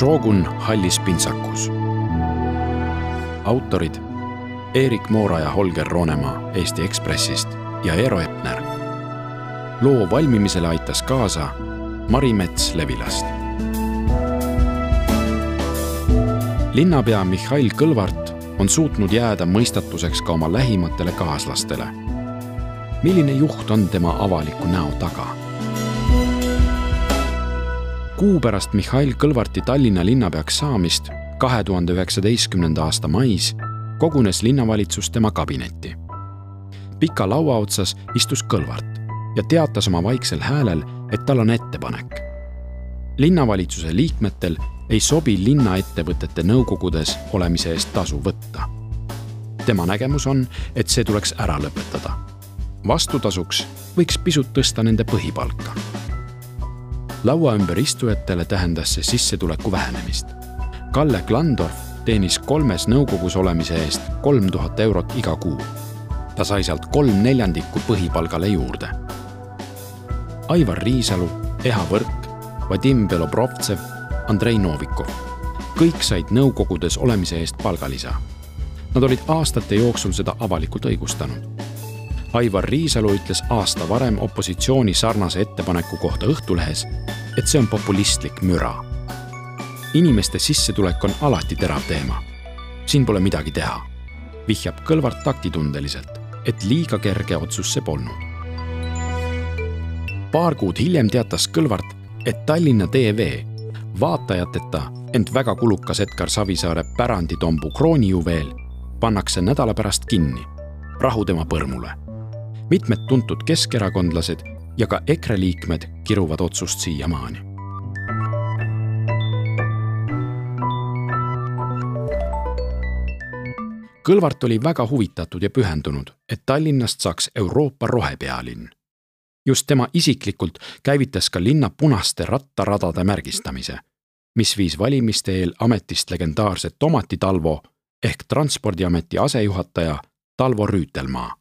Šogun hallis pintsakus. autorid Eerik Moora ja Holger Roonemaa Eesti Ekspressist ja Eero Epner. loo valmimisele aitas kaasa Mari Mets Levilast. linnapea Mihhail Kõlvart on suutnud jääda mõistatuseks ka oma lähimatele kaaslastele. milline juht on tema avaliku näo taga? Kuu pärast Mihhail Kõlvarti Tallinna linnapeaks saamist, kahe tuhande üheksateistkümnenda aasta mais, kogunes linnavalitsus tema kabinetti. pika laua otsas istus Kõlvart ja teatas oma vaiksel häälel, et tal on ettepanek. linnavalitsuse liikmetel ei sobi linnaettevõtete nõukogudes olemise eest tasu võtta. tema nägemus on, et see tuleks ära lõpetada. vastutasuks võiks pisut tõsta nende põhipalka laua ümber istujatele tähendas see sissetuleku vähenemist. Kalle Klandorf teenis kolmes nõukogus olemise eest kolm tuhat eurot iga kuu. ta sai sealt kolm neljandikku põhipalgale juurde. Aivar Riisalu, Eha Võrk, Vadim Belobrovtsev, Andrei Novikov. kõik said nõukogudes olemise eest palgalisa. Nad olid aastate jooksul seda avalikult õigustanud Aivar Riisalu ütles aasta varem opositsiooni sarnase ettepaneku kohta Õhtulehes, et see on populistlik müra. inimeste sissetulek on alati terav teema. siin pole midagi teha, vihjab Kõlvart taktitundeliselt, et liiga kerge otsus see polnud. paar kuud hiljem teatas Kõlvart, et Tallinna TV vaatajateta, ent väga kulukas Edgar Savisaare päranditombu kroonijuveel pannakse nädala pärast kinni. rahu tema põrmule mitmed tuntud keskerakondlased ja ka EKRE liikmed kiruvad otsust siiamaani. Kõlvart oli väga huvitatud ja pühendunud, et Tallinnast saaks Euroopa rohepealinn. just tema isiklikult käivitas ka linna punaste rattaradade märgistamise, mis viis valimiste eel ametist legendaarse Tomati Talvo ehk Transpordiameti asejuhataja Talvo Rüütelmaa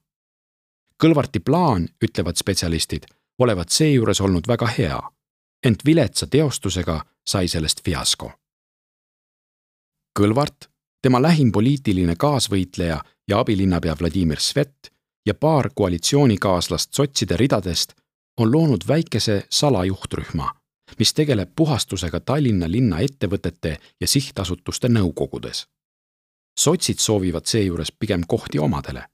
Kõlvarti plaan, ütlevad spetsialistid, olevat seejuures olnud väga hea, ent viletsa teostusega sai sellest fiasko. Kõlvart, tema lähim poliitiline kaasvõitleja ja abilinnapea Vladimir Svet ja paar koalitsioonikaaslast sotside ridadest on loonud väikese salajuhtrühma, mis tegeleb puhastusega Tallinna linna ettevõtete ja sihtasutuste nõukogudes. sotsid soovivad seejuures pigem kohti omadele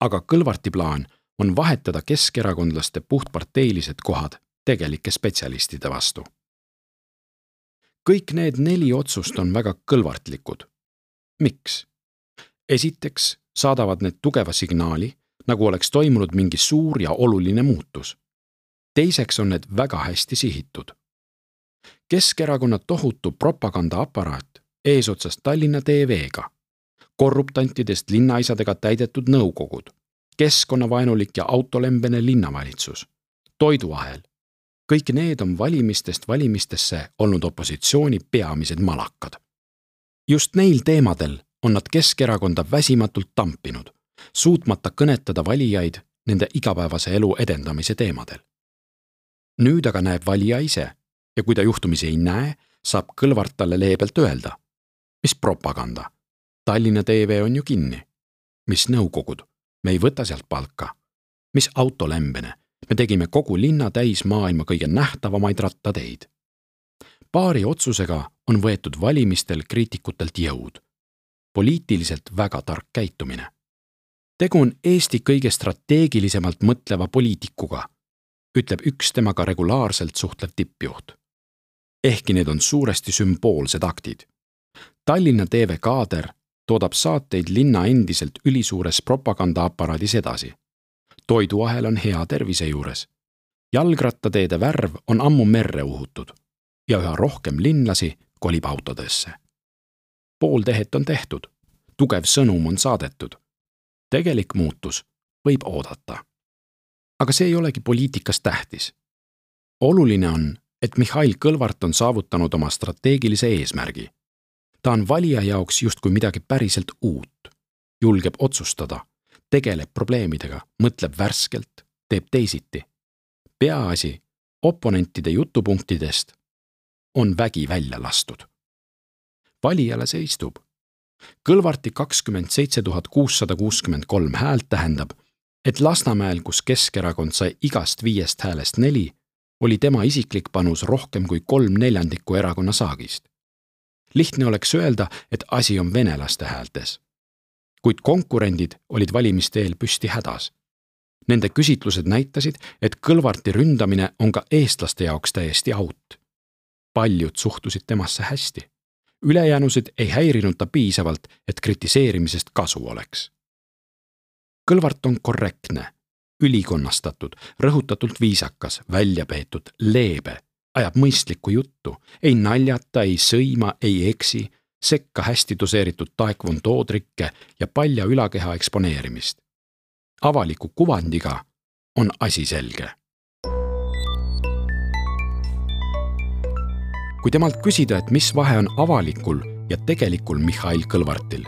aga Kõlvarti plaan on vahetada keskerakondlaste puhtparteilised kohad tegelike spetsialistide vastu. kõik need neli otsust on väga kõlvartlikud. miks? esiteks saadavad need tugeva signaali, nagu oleks toimunud mingi suur ja oluline muutus. teiseks on need väga hästi sihitud. Keskerakonna tohutu propagandaaparaat eesotsas Tallinna TV-ga korruptantidest linnaisadega täidetud nõukogud, keskkonnavaenulik ja autolembene linnavalitsus, toiduahel. kõik need on valimistest valimistesse olnud opositsiooni peamised malakad. just neil teemadel on nad Keskerakonda väsimatult tampinud, suutmata kõnetada valijaid nende igapäevase elu edendamise teemadel. nüüd aga näeb valija ise ja kui ta juhtumisi ei näe, saab Kõlvart talle leebelt öelda, mis propaganda Tallinna TV on ju kinni. mis nõukogud, me ei võta sealt palka. mis autolembene, me tegime kogu linna täis maailma kõige nähtavamaid rattateid. paari otsusega on võetud valimistel kriitikutelt jõud. poliitiliselt väga tark käitumine. tegu on Eesti kõige strateegilisemalt mõtleva poliitikuga, ütleb üks temaga regulaarselt suhtlev tippjuht. ehkki need on suuresti sümboolsed aktid Tallinna TV kaader toodab saateid linna endiselt ülisuures propagandaaparaadis edasi. toiduahel on hea tervise juures. jalgrattateede värv on ammu merre uhutud ja üha rohkem linlasi kolib autodesse. pool tehet on tehtud, tugev sõnum on saadetud. tegelik muutus võib oodata. aga see ei olegi poliitikas tähtis. oluline on, et Mihhail Kõlvart on saavutanud oma strateegilise eesmärgi ta on valija jaoks justkui midagi päriselt uut, julgeb otsustada, tegeleb probleemidega, mõtleb värskelt, teeb teisiti. peaasi, oponentide jutupunktidest on vägi välja lastud valijale see istub. Kõlvarti kakskümmend seitse tuhat kuussada kuuskümmend kolm häält tähendab, et Lasnamäel, kus Keskerakond sai igast viiest häälest neli, oli tema isiklik panus rohkem kui kolm neljandikku erakonna saagist. Lihtne oleks öelda, et asi on venelaste häältes. kuid konkurendid olid valimiste eel püsti hädas. Nende küsitlused näitasid, et Kõlvarti ründamine on ka eestlaste jaoks täiesti out. paljud suhtusid temasse hästi. ülejäänusid ei häirinud ta piisavalt, et kritiseerimisest kasu oleks Kõlvart on korrektne, ülikonnastatud, rõhutatult viisakas, väljapeetud, leebe, ajab mõistlikku juttu, ei naljata, ei sõima, ei eksi, sekka hästi doseeritud taekwondo trikke ja palja ülakeha eksponeerimist. avaliku kuvandiga on asi selge. kui temalt küsida, et mis vahe on avalikul ja tegelikul Mihhail Kõlvartil,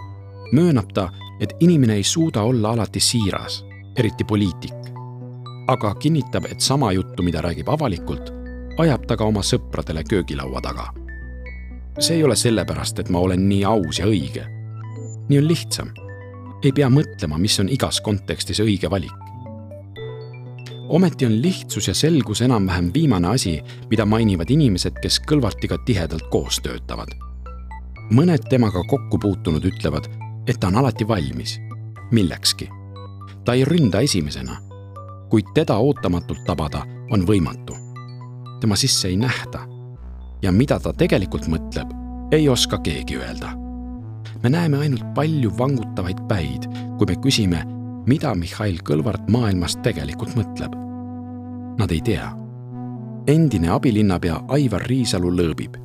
möönab ta, et inimene ei suuda olla alati siiras, eriti poliitik. aga kinnitab, et sama juttu, mida räägib avalikult, ajab ta ka oma sõpradele köögilaua taga. see ei ole sellepärast, et ma olen nii aus ja õige. nii on lihtsam. ei pea mõtlema, mis on igas kontekstis õige valik. ometi on lihtsus ja selgus enam-vähem viimane asi, mida mainivad inimesed, kes Kõlvartiga tihedalt koos töötavad. mõned temaga kokku puutunud ütlevad et ta on alati valmis millekski. ta ei ründa esimesena, kuid teda ootamatult tabada on võimatu. Tema sisse ei nähta. ja mida ta tegelikult mõtleb, ei oska keegi öelda. me näeme ainult palju vangutavaid päid, kui me küsime, mida Mihhail Kõlvart maailmast tegelikult mõtleb. Nad ei tea. endine abilinnapea Aivar Riisalu lõõbib.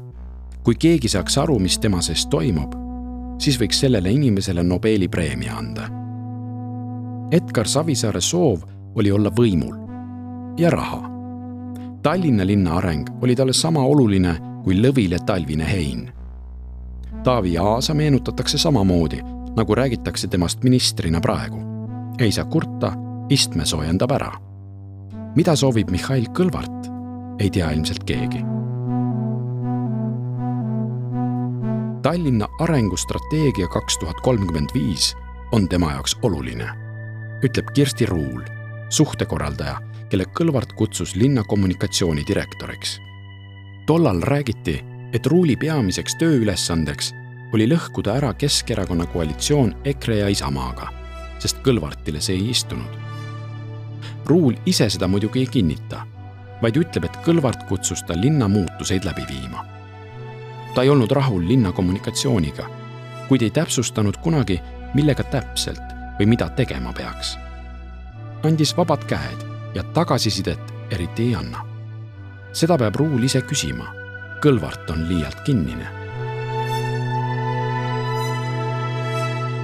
kui keegi saaks aru, mis tema sees toimub siis võiks sellele inimesele Nobeli preemia anda. Edgar Savisaare soov oli olla võimul ja raha. Tallinna linna areng oli talle sama oluline kui lõvile talvine hein. Taavi Aasa meenutatakse samamoodi, nagu räägitakse temast ministrina praegu. ei saa kurta, istme soojendab ära. mida soovib Mihhail Kõlvart, ei tea ilmselt keegi Tallinna arengustrateegia kaks tuhat kolmkümmend viis on tema jaoks oluline, ütleb Kirsti Ruul, suhtekorraldaja, kelle Kõlvart kutsus linna kommunikatsioonidirektoriks. tollal räägiti, et Ruuli peamiseks tööülesandeks oli lõhkuda ära Keskerakonna koalitsioon EKRE ja Isamaaga, sest Kõlvartile see ei istunud. Ruul ise seda muidugi ei kinnita, vaid ütleb, et Kõlvart kutsus ta linna muutuseid läbi viima ta ei olnud rahul linna kommunikatsiooniga, kuid ei täpsustanud kunagi, millega täpselt või mida tegema peaks. andis vabad käed ja tagasisidet eriti ei anna. seda peab Ruul ise küsima. Kõlvart on liialt kinnine.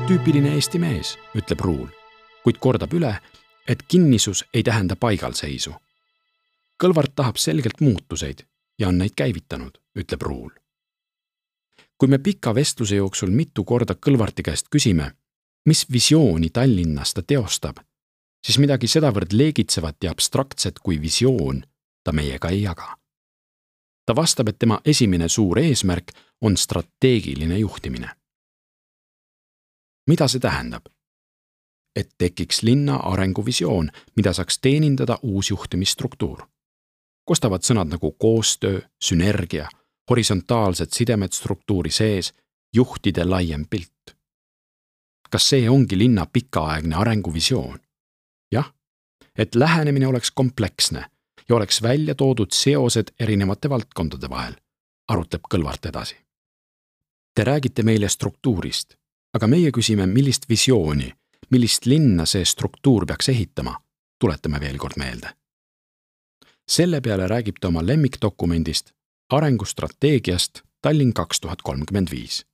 tüüpiline Eesti mees, ütleb Ruul, kuid kordab üle, et kinnisus ei tähenda paigalseisu. Kõlvart tahab selgelt muutuseid ja on neid käivitanud, ütleb Ruul kui me pika vestluse jooksul mitu korda Kõlvarti käest küsime, mis visiooni Tallinnas ta teostab, siis midagi sedavõrd leegitsevat ja abstraktset kui visioon ta meiega ei jaga. ta vastab, et tema esimene suur eesmärk on strateegiline juhtimine. mida see tähendab? et tekiks linna arenguvisioon, mida saaks teenindada uus juhtimisstruktuur. kostavad sõnad nagu koostöö, sünergia horisontaalsed sidemed struktuuri sees, juhtide laiem pilt. kas see ongi linna pikaaegne arenguvisioon? Et lähenemine oleks kompleksne ja oleks välja toodud seosed erinevate valdkondade vahel, arutleb Kõlvart edasi. Te räägite meile struktuurist, aga meie küsime, millist visiooni, millist linna see struktuur peaks ehitama, tuletame veel kord meelde. selle peale räägib ta oma lemmikdokumendist arengustrateegiast Tallinn kaks tuhat kolmkümmend viis,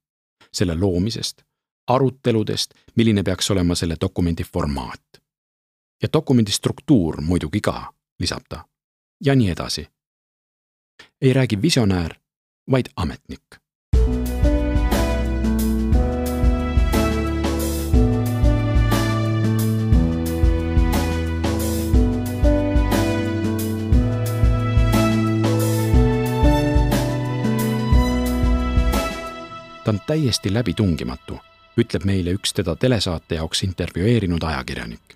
selle loomisest, aruteludest, milline peaks olema selle dokumendi formaat. Ja dokumendi struktuur muidugi ka, lisab ta. ja nii edasi. ei räägi visionäär, vaid ametnik ta on täiesti läbitungimatu, ütleb meile üks teda telesaate jaoks intervjueerinud ajakirjanik.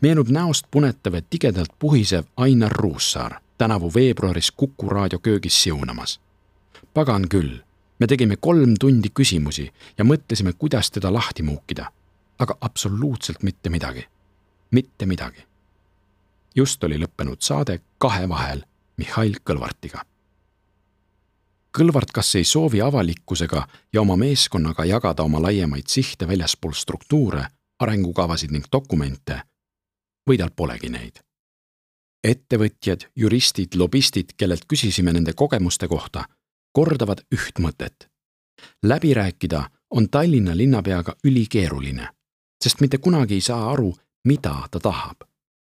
Meenub näost punetav ja tigedalt puhisev Ainar Ruussaar tänavu veebruaris Kuku raadio köögis siunamas. pagan küll, me tegime kolm tundi küsimusi ja mõtlesime, kuidas teda lahti muukida. aga absoluutselt mitte midagi. mitte midagi. just oli lõppenud saade Kahe vahel Mihhail Kõlvartiga Kõlvart kas ei soovi avalikkusega ja oma meeskonnaga jagada oma laiemaid sihte väljaspool struktuure, arengukavasid ning dokumente või tal polegi neid. ettevõtjad, juristid, lobistid, kellelt küsisime nende kogemuste kohta, kordavad üht mõtet. läbi rääkida on Tallinna linnapeaga ülikeeruline, sest mitte kunagi ei saa aru, mida ta tahab.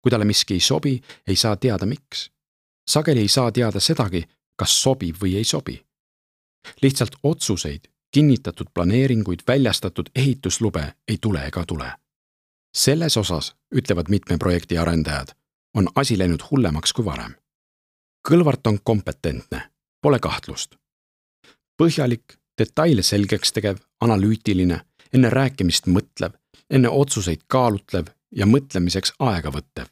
kui talle miski ei sobi, ei saa teada, miks. sageli ei saa teada sedagi, kas sobib või ei sobi lihtsalt otsuseid, kinnitatud planeeringuid, väljastatud ehituslube ei tule ega tule. Selles osas, ütlevad mitme projekti arendajad, on asi läinud hullemaks kui varem. Kõlvart on kompetentne, pole kahtlust. põhjalik, detaile selgeks tegev, analüütiline, enne rääkimist mõtlev, enne otsuseid kaalutlev ja mõtlemiseks aega võttev,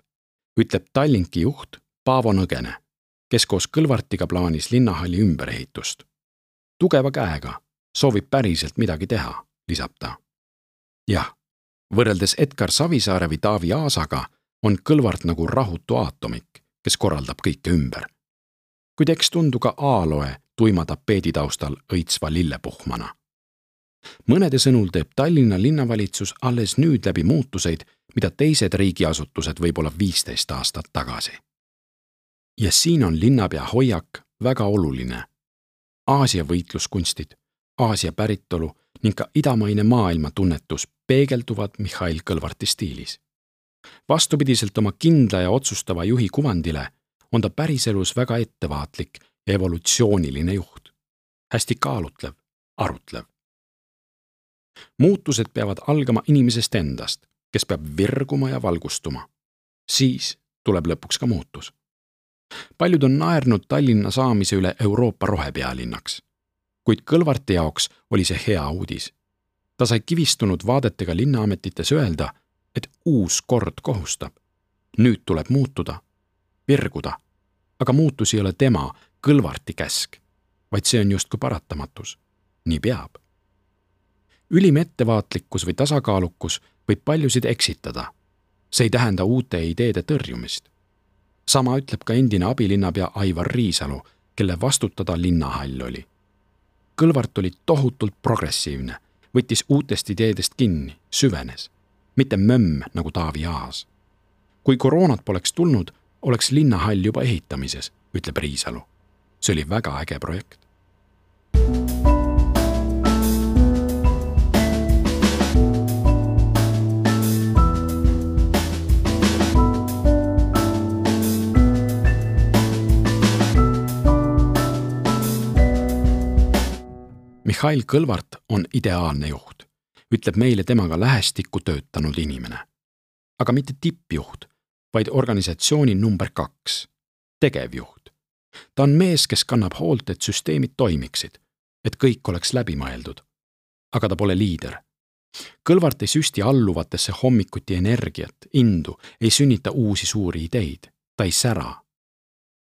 ütleb Tallinki juht Paavo Nõgene, kes koos Kõlvartiga plaanis linnahalli ümberehitust tugeva käega, soovib päriselt midagi teha, lisab ta. jah, võrreldes Edgar Savisaare või Taavi Aasaga on Kõlvart nagu rahutu aatomik, kes korraldab kõike ümber. kuid eks tundu ka A-loe tuima tapeedi taustal õitsva lillepuhmana. mõnede sõnul teeb Tallinna linnavalitsus alles nüüd läbi muutuseid, mida teised riigiasutused võib-olla viisteist aastat tagasi. ja siin on linnapea hoiak väga oluline Aasia võitluskunstid, Aasia päritolu ning ka idamaine maailmatunnetus peegelduvad Mihhail Kõlvarti stiilis. vastupidiselt oma kindla ja otsustava juhi kuvandile on ta päriselus väga ettevaatlik ja evolutsiooniline juht. hästi kaalutlev, arutlev. muutused peavad algama inimesest endast, kes peab virguma ja valgustuma. siis tuleb lõpuks ka muutus paljud on naernud Tallinna saamise üle Euroopa rohepealinnaks. kuid Kõlvarti jaoks oli see hea uudis. Ta sai kivistunud vaadetega linnaametites öelda, et uus kord kohustab. nüüd tuleb muutuda, virguda. aga muutus ei ole tema, Kõlvarti käsk, vaid see on justkui paratamatus. nii peab. ülim ettevaatlikkus või tasakaalukus võib paljusid eksitada. see ei tähenda uute ideede tõrjumist sama ütleb ka endine abilinnapea Aivar Riisalu, kelle vastutada linnahall oli. Kõlvart oli tohutult progressiivne, võttis uutest ideedest kinni, süvenes, mitte mömm nagu Taavi Aas. kui koroonat poleks tulnud, oleks linnahall juba ehitamises, ütleb Riisalu. see oli väga äge projekt. Mihhail Kõlvart on ideaalne juht, ütleb meile temaga lähestikku töötanud inimene. aga mitte tippjuht, vaid organisatsiooni number kaks, tegevjuht. ta on mees, kes kannab hoolt, et süsteemid toimiksid, et kõik oleks läbimõeldud. aga ta pole liider. Kõlvart ei süsti alluvatesse hommikuti energiat, indu, ei sünnita uusi suuri ideid, ta ei sära.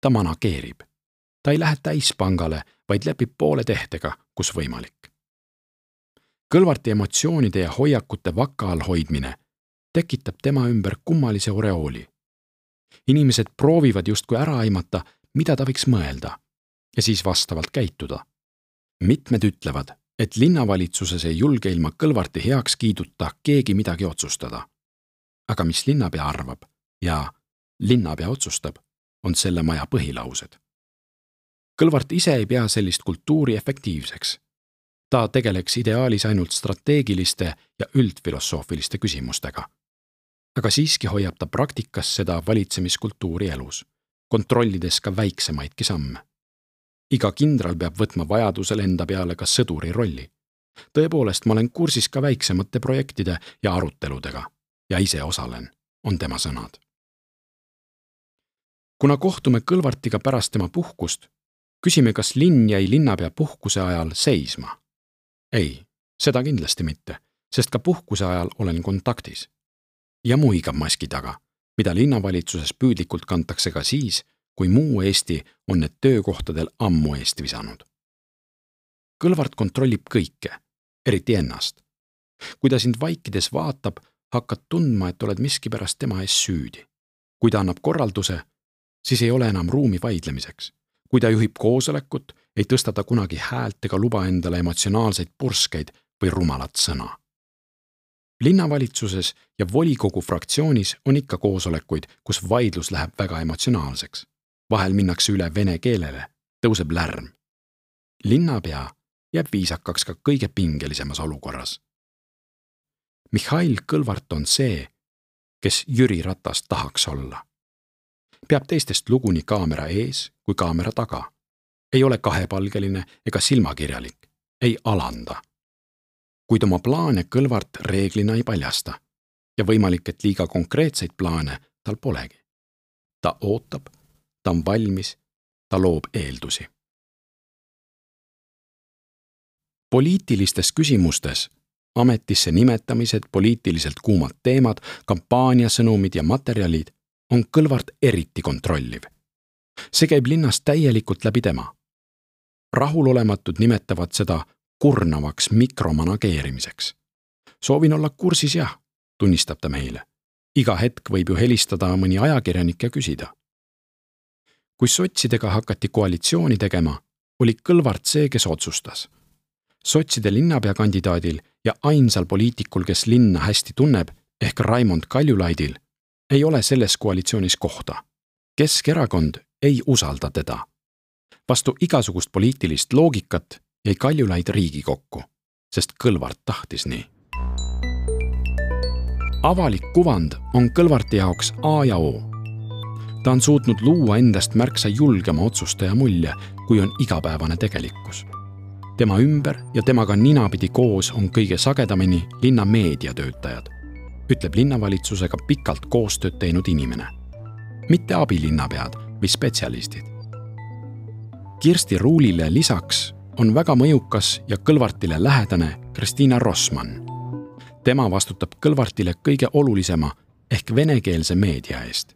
ta manageerib. ta ei lähe täispangale, vaid lepib poole tehtega kus võimalik. Kõlvarti emotsioonide ja hoiakute vaka all hoidmine tekitab tema ümber kummalise oreooli. inimesed proovivad justkui ära aimata, mida ta võiks mõelda ja siis vastavalt käituda. mitmed ütlevad, et linnavalitsuses ei julge ilma Kõlvarti heakskiiduta keegi midagi otsustada. aga mis linnapea arvab ja linnapea otsustab, on selle maja põhilaused Kõlvart ise ei pea sellist kultuuri efektiivseks. ta tegeleks ideaalis ainult strateegiliste ja üldfilosoofiliste küsimustega. aga siiski hoiab ta praktikas seda valitsemiskultuuri elus, kontrollides ka väiksemaidki samme. iga kindral peab võtma vajadusel enda peale ka sõduri rolli. tõepoolest, ma olen kursis ka väiksemate projektide ja aruteludega ja ise osalen, on tema sõnad kuna kohtume Kõlvartiga pärast tema puhkust, küsime, kas linn jäi linnapea puhkuse ajal seisma. ei, seda kindlasti mitte, sest ka puhkuse ajal olen kontaktis. ja muigab maski taga, mida linnavalitsuses püüdlikult kantakse ka siis, kui muu Eesti on need töökohtadel ammu eest visanud. Kõlvart kontrollib kõike, eriti ennast. kui ta sind vaikides vaatab, hakkad tundma, et oled miskipärast tema ees süüdi. kui ta annab korralduse, siis ei ole enam ruumi vaidlemiseks. Kui ta juhib koosolekut, ei tõsta ta kunagi häält ega luba endale emotsionaalseid purskeid või rumalat sõna. linnavalitsuses ja volikogu fraktsioonis on ikka koosolekuid, kus vaidlus läheb väga emotsionaalseks. vahel minnakse üle vene keelele, tõuseb lärm. linnapea jääb viisakaks ka kõige pingelisemas olukorras. Mihhail Kõlvart on see, kes Jüri Ratas tahaks olla. Peab teistest lugu nii kaamera ees kui kaamera taga. ei ole kahepalgeline ega silmakirjalik, ei alanda. kuid oma plaane Kõlvart reeglina ei paljasta ja võimalik, et liiga konkreetseid plaane tal polegi. ta ootab, ta on valmis, ta loob eeldusi poliitilistes küsimustes ametisse nimetamised, poliitiliselt kuumad teemad, kampaaniasõnumid ja materjalid on Kõlvart eriti kontrolliv. see käib linnas täielikult läbi tema. rahulolematud nimetavad seda kurnavaks mikromanageerimiseks. soovin olla kursis jah, tunnistab ta meile. iga hetk võib ju helistada mõni ajakirjanik ja küsida. kui sotsidega hakati koalitsiooni tegema, oli Kõlvart see, kes otsustas sotside linnapeakandidaadil ja ainsal poliitikul, kes linna hästi tunneb, ehk Raimond Kaljulaidil, ei ole selles koalitsioonis kohta. Keskerakond ei usalda teda. vastu igasugust poliitilist loogikat jäi Kaljulaid Riigikokku, sest Kõlvart tahtis nii. avalik kuvand on Kõlvarti jaoks A ja O. ta on suutnud luua endast märksa julgema otsustaja mulje, kui on igapäevane tegelikkus tema ümber ja temaga ninapidi koos on kõige sagedamini linna meediatöötajad, ütleb linnavalitsusega pikalt koostööd teinud inimene. mitte abilinnapead või spetsialistid. Kirsti Ruulile lisaks on väga mõjukas ja Kõlvartile lähedane Kristiina Rossmann. tema vastutab Kõlvartile kõige olulisema ehk venekeelse meedia eest.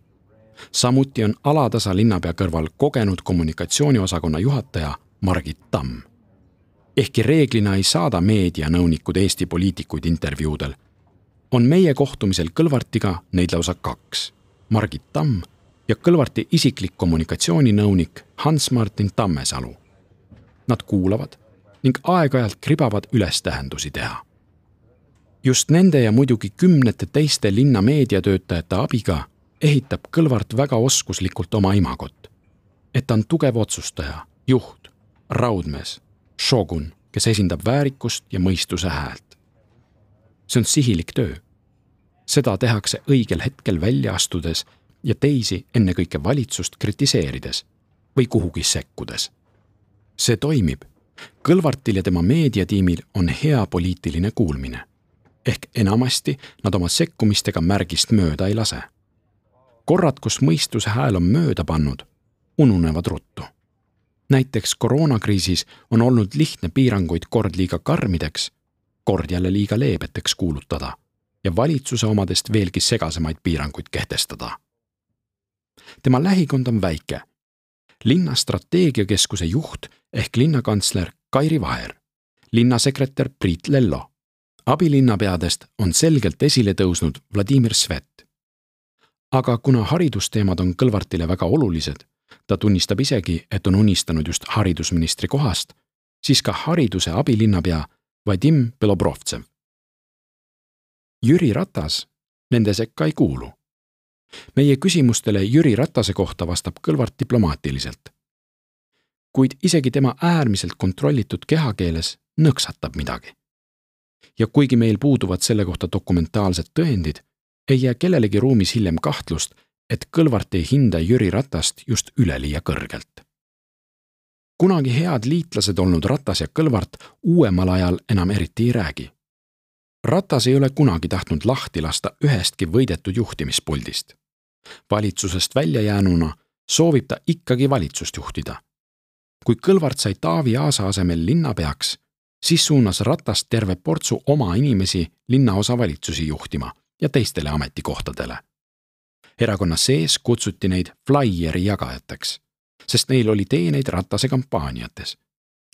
samuti on alatasa linnapea kõrval kogenud kommunikatsiooniosakonna juhataja Margit Tamm ehkki reeglina ei saada meedianõunikud Eesti poliitikuid intervjuudel, on meie kohtumisel Kõlvartiga neid lausa kaks. Margit Tamm ja Kõlvarti isiklik kommunikatsiooninõunik Hans-Martin Tammesalu. Nad kuulavad ning aeg-ajalt kribavad üles tähendusi teha. just nende ja muidugi kümnete teiste linna meediatöötajate abiga ehitab Kõlvart väga oskuslikult oma imagot. et ta on tugev otsustaja, juht, raudmees šogun, kes esindab väärikust ja mõistuse häält. See on sihilik töö. seda tehakse õigel hetkel välja astudes ja teisi ennekõike valitsust kritiseerides või kuhugi sekkudes. see toimib. Kõlvartil ja tema meediatiimil on hea poliitiline kuulmine. ehk enamasti nad oma sekkumistega märgist mööda ei lase. korrad, kus mõistuse hääl on mööda pannud, ununevad ruttu näiteks koroonakriisis on olnud lihtne piiranguid kord liiga karmideks, kord jälle liiga leebeteks kuulutada ja valitsuse omadest veelgi segasemaid piiranguid kehtestada. tema lähikond on väike. linna strateegiakeskuse juht ehk linnakantsler Kairi Vaher, linnasekretär Priit Lello, abilinnapeadest on selgelt esile tõusnud Vladimir Svet. aga kuna haridusteemad on Kõlvartile väga olulised, ta tunnistab isegi, et on unistanud just haridusministri kohast, siis ka hariduse abilinnapea Vadim Belobrovtsev. Jüri Ratas nende sekka ei kuulu. meie küsimustele Jüri Ratase kohta vastab Kõlvart diplomaatiliselt. kuid isegi tema äärmiselt kontrollitud kehakeeles nõksatab midagi. ja kuigi meil puuduvad selle kohta dokumentaalsed tõendid, ei jää kellelegi ruumis hiljem kahtlust, et Kõlvart ei hinda Jüri Ratast just üleliia kõrgelt. Kunagi head liitlased olnud Ratas ja Kõlvart uuemal ajal enam eriti ei räägi. Ratas ei ole kunagi tahtnud lahti lasta ühestki võidetud juhtimispuldist. valitsusest välja jäänuna soovib ta ikkagi valitsust juhtida. kui Kõlvart sai Taavi Aasa asemel linnapeaks, siis suunas Ratas terve portsu oma inimesi linnaosavalitsusi juhtima ja teistele ametikohtadele. erakonna sees kutsuti neid flaieri jagajateks, sest neil oli teeneid Ratase kampaaniates.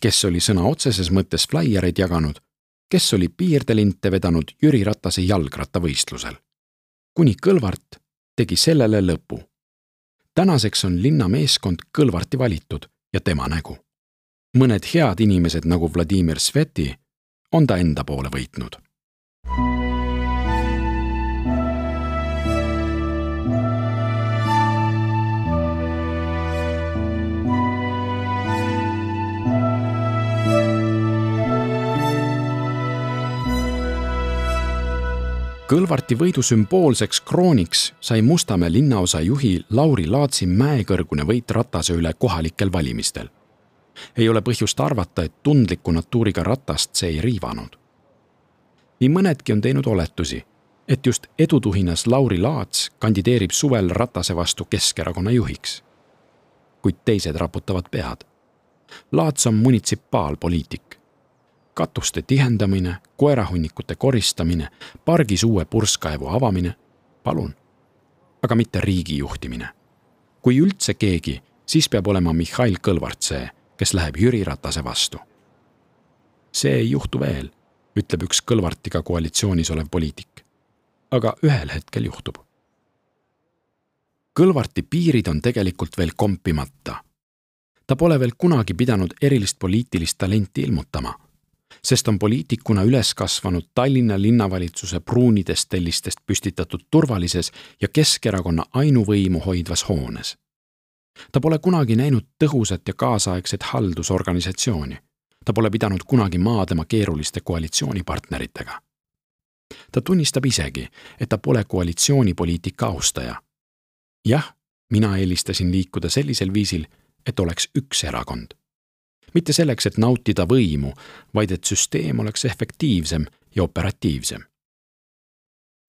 kes oli sõna otseses mõttes flaiereid jaganud, kes oli piirdelinte vedanud Jüri Ratase jalgrattavõistlusel. kuni Kõlvart tegi sellele lõpu. tänaseks on linna meeskond Kõlvarti valitud ja tema nägu. mõned head inimesed nagu Vladimir Sveti on ta enda poole võitnud Kõlvarti võidu sümboolseks krooniks sai Mustamäe linnaosa juhi Lauri Laatsi mäekõrgune võit Ratase üle kohalikel valimistel. ei ole põhjust arvata, et tundliku natuuriga Ratast see ei riivanud. nii mõnedki on teinud oletusi, et just edutuhinas Lauri Laats kandideerib suvel Ratase vastu Keskerakonna juhiks. kuid teised raputavad pead. Laats on munitsipaalpoliitik katuste tihendamine, koerahunnikute koristamine, pargis uue purskkaevu avamine, palun. aga mitte riigi juhtimine. kui üldse keegi, siis peab olema Mihhail Kõlvart see, kes läheb Jüri Ratase vastu. see ei juhtu veel, ütleb üks Kõlvartiga koalitsioonis olev poliitik. aga ühel hetkel juhtub. Kõlvarti piirid on tegelikult veel kompimata. ta pole veel kunagi pidanud erilist poliitilist talenti ilmutama sest on poliitikuna üles kasvanud Tallinna linnavalitsuse pruunidest tellistest püstitatud turvalises ja Keskerakonna ainuvõimu hoidvas hoones. ta pole kunagi näinud tõhusat ja kaasaegset haldusorganisatsiooni. ta pole pidanud kunagi maadlema keeruliste koalitsioonipartneritega. ta tunnistab isegi, et ta pole koalitsioonipoliitika austaja. jah, mina eelistasin liikuda sellisel viisil, et oleks üks erakond mitte selleks, et nautida võimu, vaid et süsteem oleks efektiivsem ja operatiivsem.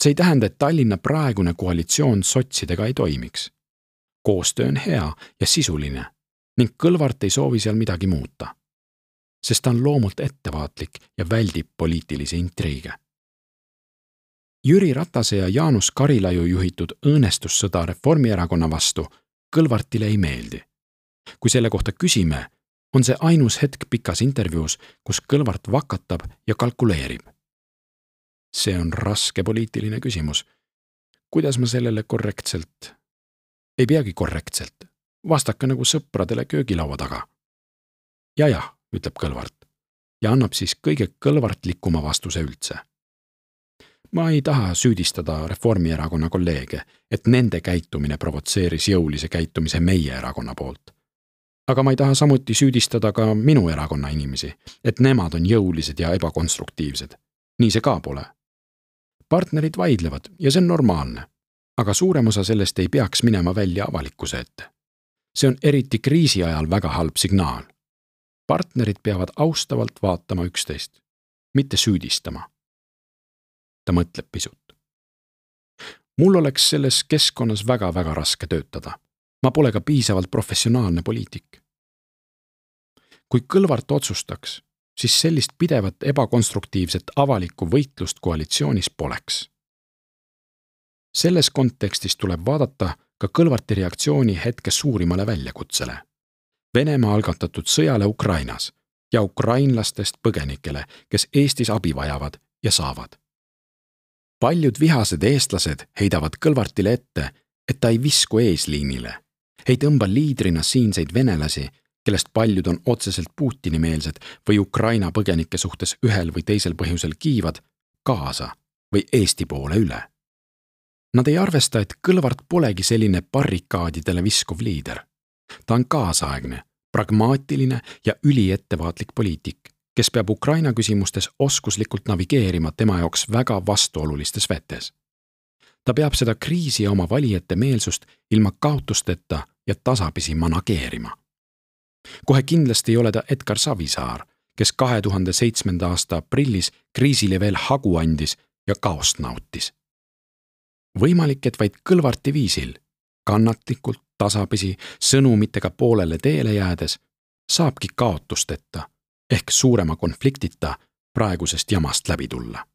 see ei tähenda, et Tallinna praegune koalitsioon sotsidega ei toimiks. koostöö on hea ja sisuline ning Kõlvart ei soovi seal midagi muuta. sest ta on loomult ettevaatlik ja väldib poliitilisi intriige. Jüri Ratase ja Jaanus Karilaiu juhitud õõnestussõda Reformierakonna vastu Kõlvartile ei meeldi. kui selle kohta küsime, on see ainus hetk pikas intervjuus, kus Kõlvart vakatab ja kalkuleerib. see on raske poliitiline küsimus. kuidas ma sellele korrektselt, ei peagi korrektselt, vastake nagu sõpradele köögilaua taga. ja jah, ütleb Kõlvart ja annab siis kõige kõlvartlikuma vastuse üldse. ma ei taha süüdistada Reformierakonna kolleege, et nende käitumine provotseeris jõulise käitumise meie erakonna poolt aga ma ei taha samuti süüdistada ka minu erakonna inimesi, et nemad on jõulised ja ebakonstruktiivsed. nii see ka pole. partnerid vaidlevad ja see on normaalne, aga suurem osa sellest ei peaks minema välja avalikkuse ette. see on eriti kriisi ajal väga halb signaal. partnerid peavad austavalt vaatama üksteist, mitte süüdistama. ta mõtleb pisut. mul oleks selles keskkonnas väga-väga raske töötada ma pole ka piisavalt professionaalne poliitik. kui Kõlvart otsustaks, siis sellist pidevat ebakonstruktiivset avalikku võitlust koalitsioonis poleks. selles kontekstis tuleb vaadata ka Kõlvarti reaktsiooni hetke suurimale väljakutsele. Venemaa algatatud sõjale Ukrainas ja ukrainlastest põgenikele, kes Eestis abi vajavad ja saavad. paljud vihased eestlased heidavad Kõlvartile ette, et ta ei visku eesliinile ei tõmba liidrina siinseid venelasi, kellest paljud on otseselt Putini-meelsed või Ukraina põgenike suhtes ühel või teisel põhjusel kiivad, kaasa või Eesti poole üle. Nad ei arvesta, et Kõlvart polegi selline barrikaadidele viskuv liider. ta on kaasaegne, pragmaatiline ja üliettevaatlik poliitik, kes peab Ukraina küsimustes oskuslikult navigeerima tema jaoks väga vastuolulistes vetes ta peab seda kriisi ja oma valijate meelsust ilma kaotusteta ja tasapisi manageerima. kohe kindlasti ei ole ta Edgar Savisaar, kes kahe tuhande seitsmenda aasta aprillis kriisile veel hagu andis ja kaost nautis. võimalik, et vaid Kõlvarti viisil, kannatlikult, tasapisi, sõnumitega poolele teele jäädes, saabki kaotusteta ehk suurema konfliktita praegusest jamast läbi tulla.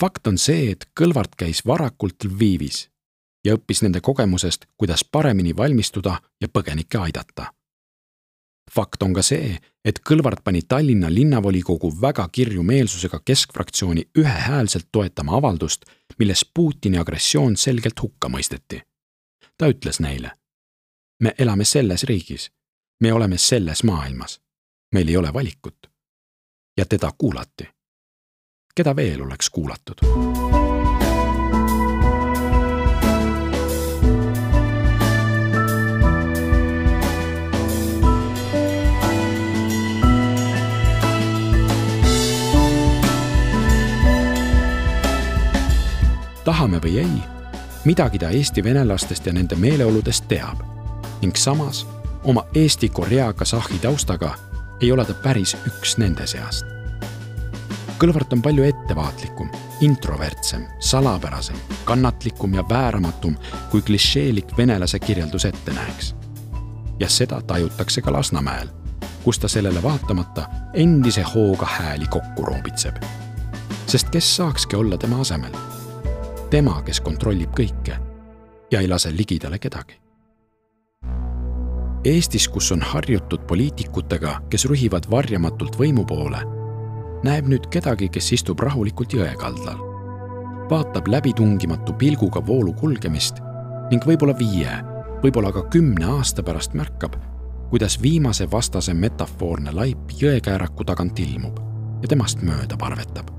fakt on see, et Kõlvart käis varakult Lvivis ja õppis nende kogemusest, kuidas paremini valmistuda ja põgenikke aidata. fakt on ka see, et Kõlvart pani Tallinna linnavolikogu väga kirju meelsusega keskfraktsiooni ühehäälselt toetama avaldust, milles Putini agressioon selgelt hukka mõisteti. ta ütles neile. me elame selles riigis, me oleme selles maailmas, meil ei ole valikut. ja teda kuulati. keda veel oleks kuulatud? Või ei, midagi ta Eesti venelastest ja nende meeleoludest teab ning samas oma Eesti-Korea kasahhi taustaga ei ole ta päris üks nende seast. Kõlvart on palju ettevaatlikum, introvertsem, salapärasem, kannatlikum ja vääramatum, kui klišeelik venelase kirjeldus ette näeks. ja seda tajutakse ka Lasnamäel, kus ta sellele vaatamata endise hooga hääli kokku roobitseb. sest kes saakski olla tema asemel tema, kes kontrollib kõike ja ei lase ligidale kedagi. Eestis, kus on harjutud poliitikutega, kes rühivad varjamatult võimu poole, näeb nüüd kedagi, kes istub rahulikult jõe kaldal, vaatab läbitungimatu pilguga voolu kulgemist ning võib-olla viie, võib-olla ka kümne aasta pärast märkab, kuidas viimase vastase metafoorne laip jõekääraku tagant ilmub ja temast mööda parvetab.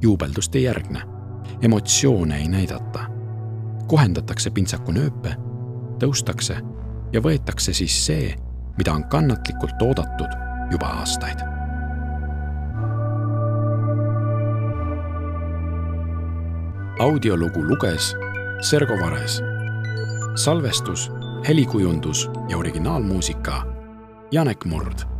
juubeldust ei järgne emotsioone ei näidata. kohendatakse pintsaku nööpe, tõustakse ja võetakse siis see, mida on kannatlikult oodatud juba aastaid. audiolugu luges Sergo Vares. salvestus, helikujundus ja originaalmuusika Janek Murd